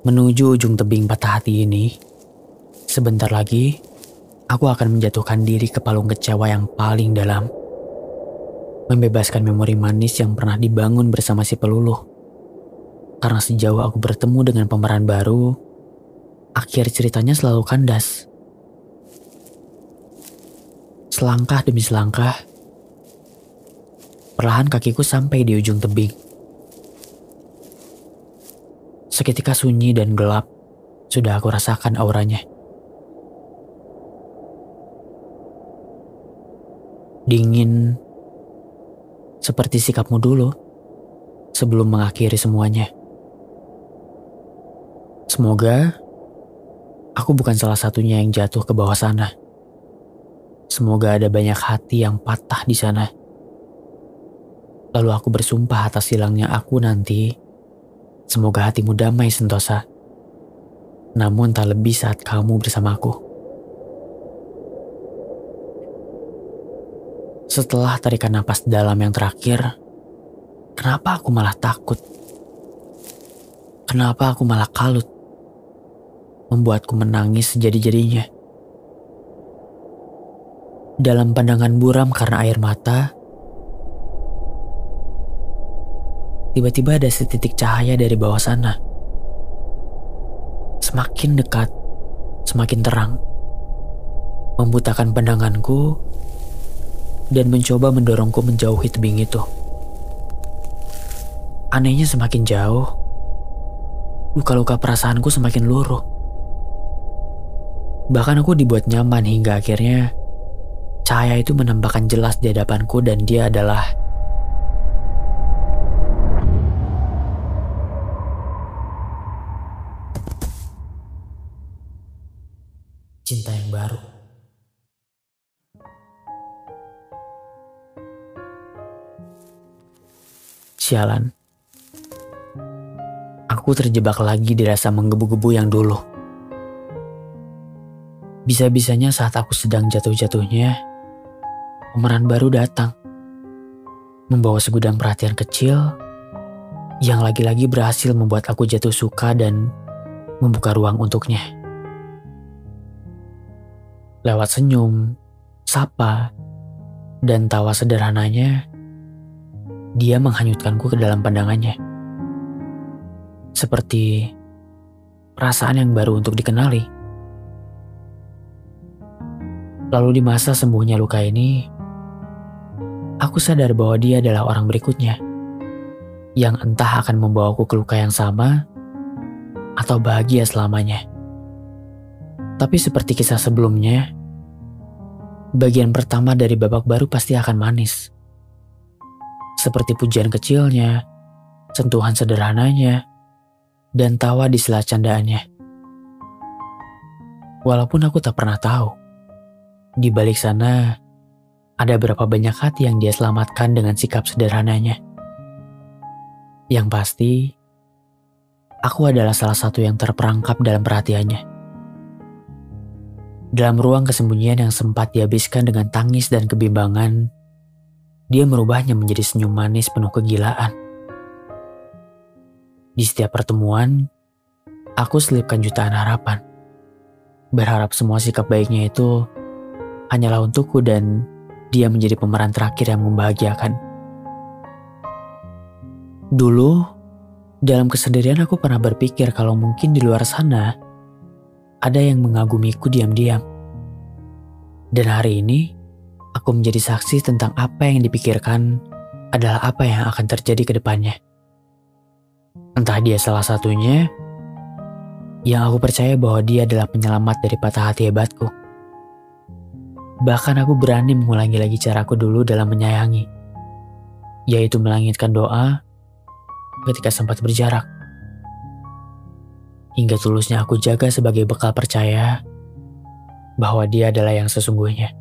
Menuju ujung tebing patah hati ini, sebentar lagi aku akan menjatuhkan diri ke palung kecewa yang paling dalam. Membebaskan memori manis yang pernah dibangun bersama si peluluh. Karena sejauh aku bertemu dengan pemeran baru, akhir ceritanya selalu kandas. Selangkah demi selangkah, perlahan kakiku sampai di ujung tebing. Seketika sunyi dan gelap, sudah aku rasakan auranya. Dingin, seperti sikapmu dulu, sebelum mengakhiri semuanya. Semoga aku bukan salah satunya yang jatuh ke bawah sana. Semoga ada banyak hati yang patah di sana. Lalu aku bersumpah atas hilangnya aku nanti, semoga hatimu damai sentosa. Namun tak lebih saat kamu bersamaku. Setelah tarikan napas dalam yang terakhir, kenapa aku malah takut? Kenapa aku malah kalut? Membuatku menangis sejadi-jadinya. Dalam pandangan buram karena air mata, tiba-tiba ada setitik cahaya dari bawah sana. Semakin dekat, semakin terang. Membutakan pandanganku dan mencoba mendorongku menjauhi tebing itu. Anehnya semakin jauh, luka-luka perasaanku semakin luruh. Bahkan aku dibuat nyaman hingga akhirnya cahaya itu menampakkan jelas di hadapanku dan dia adalah Sialan. Aku terjebak lagi di rasa menggebu-gebu yang dulu. Bisa-bisanya saat aku sedang jatuh-jatuhnya, pemeran baru datang. Membawa segudang perhatian kecil yang lagi-lagi berhasil membuat aku jatuh suka dan membuka ruang untuknya. Lewat senyum, sapa, dan tawa sederhananya, dia menghanyutkanku ke dalam pandangannya. Seperti perasaan yang baru untuk dikenali. Lalu di masa sembuhnya luka ini, aku sadar bahwa dia adalah orang berikutnya yang entah akan membawaku ke luka yang sama atau bahagia selamanya. Tapi seperti kisah sebelumnya, bagian pertama dari babak baru pasti akan manis seperti pujian kecilnya, sentuhan sederhananya, dan tawa di sela candaannya. Walaupun aku tak pernah tahu, di balik sana ada berapa banyak hati yang dia selamatkan dengan sikap sederhananya. Yang pasti, aku adalah salah satu yang terperangkap dalam perhatiannya. Dalam ruang kesembunyian yang sempat dihabiskan dengan tangis dan kebimbangan, dia merubahnya menjadi senyum manis penuh kegilaan. Di setiap pertemuan, aku selipkan jutaan harapan. Berharap semua sikap baiknya itu hanyalah untukku dan dia menjadi pemeran terakhir yang membahagiakan. Dulu, dalam kesendirian aku pernah berpikir kalau mungkin di luar sana ada yang mengagumiku diam-diam. Dan hari ini, aku menjadi saksi tentang apa yang dipikirkan adalah apa yang akan terjadi ke depannya. Entah dia salah satunya, yang aku percaya bahwa dia adalah penyelamat dari patah hati hebatku. Bahkan aku berani mengulangi lagi caraku dulu dalam menyayangi, yaitu melangitkan doa ketika sempat berjarak. Hingga tulusnya aku jaga sebagai bekal percaya bahwa dia adalah yang sesungguhnya.